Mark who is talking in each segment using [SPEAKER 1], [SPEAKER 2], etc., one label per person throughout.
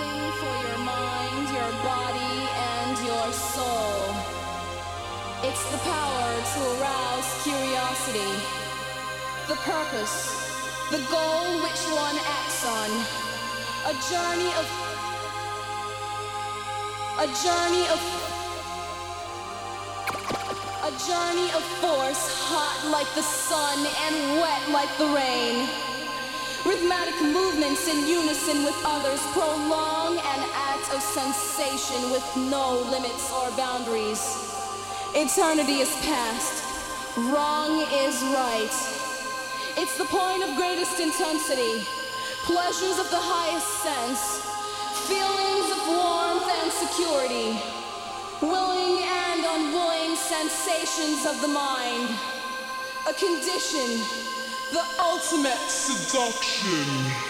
[SPEAKER 1] something for your mind, your body, and your soul. It's the power to arouse curiosity, the purpose, the goal which one acts on, a journey of a journey of a journey of force, hot like the sun and wet like the rain. Rhythmic movements in unison with others prolong an act of sensation with no limits or boundaries. Eternity is past, wrong is right. It's the point of greatest intensity, pleasures of the highest sense, feelings of warmth and security, willing and unwilling sensations of the mind, a condition, the ultimate
[SPEAKER 2] Seduction.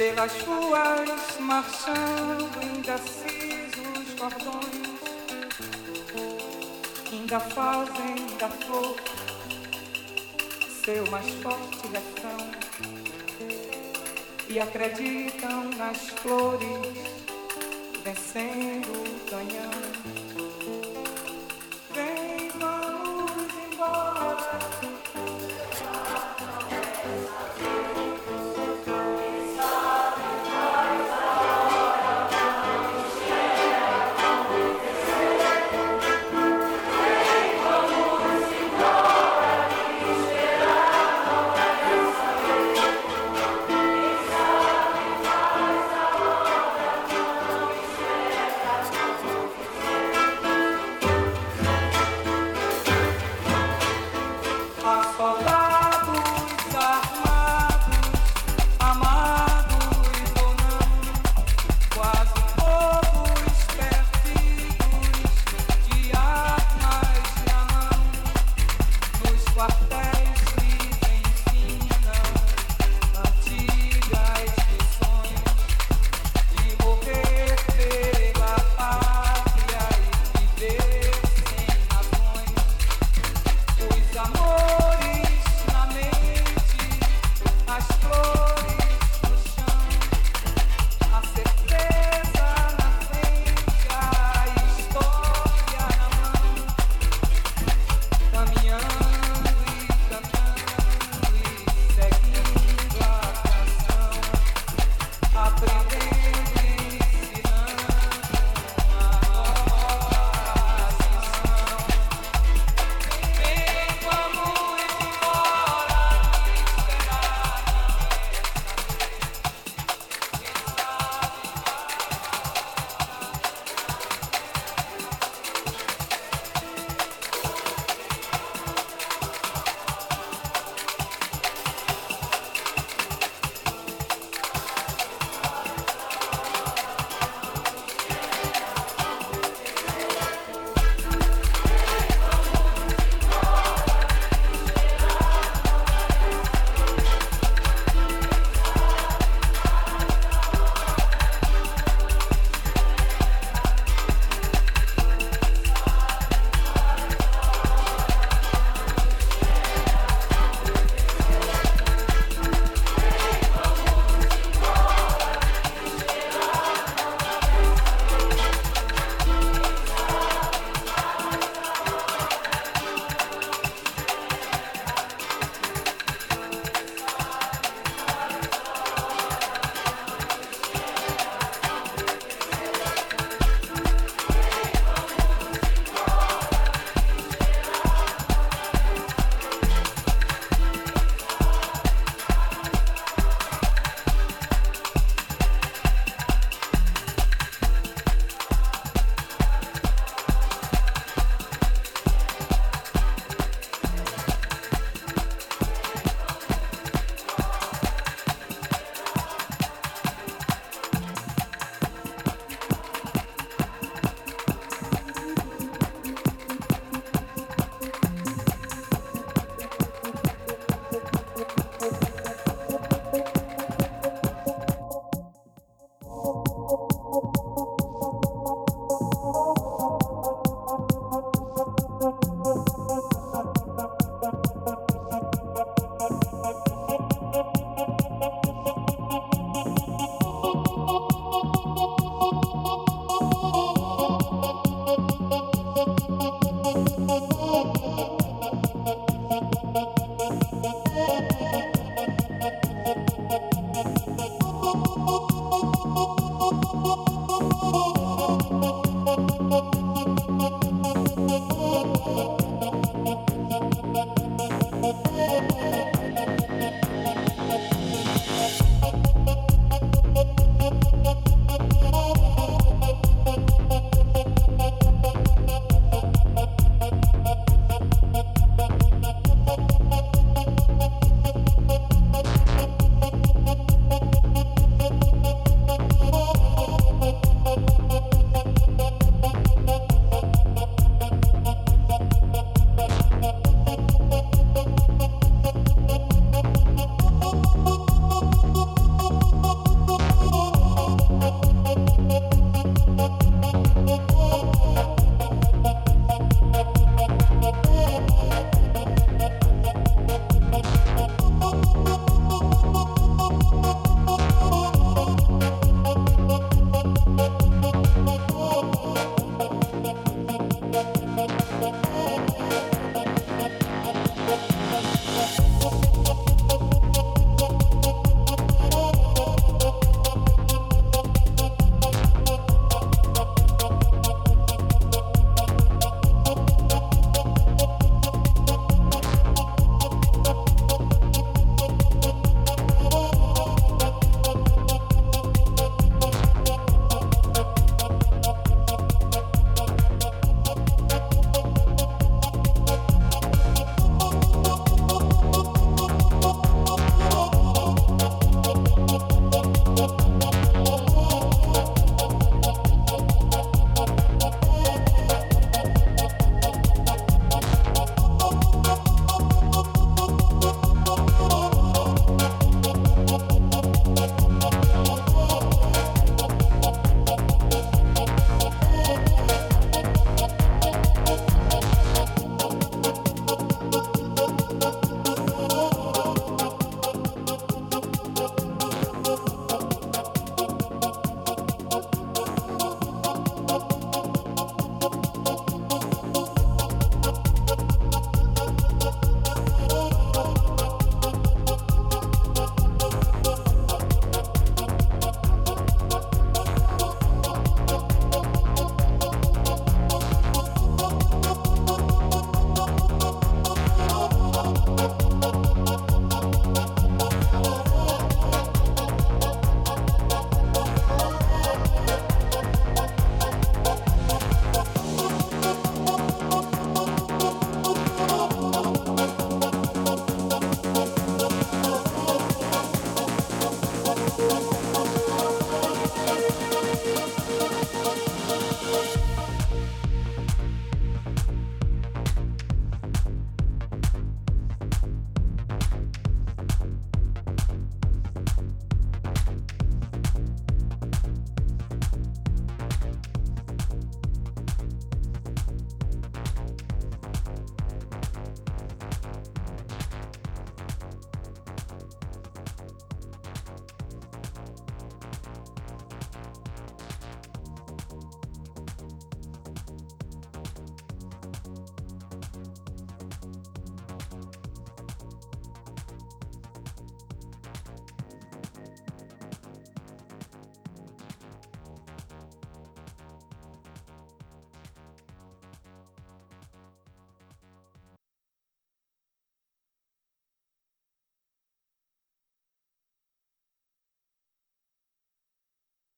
[SPEAKER 3] Pelas ruas marchando indecisos cordões ainda fazem da flor seu mais forte refrão e acreditam nas flores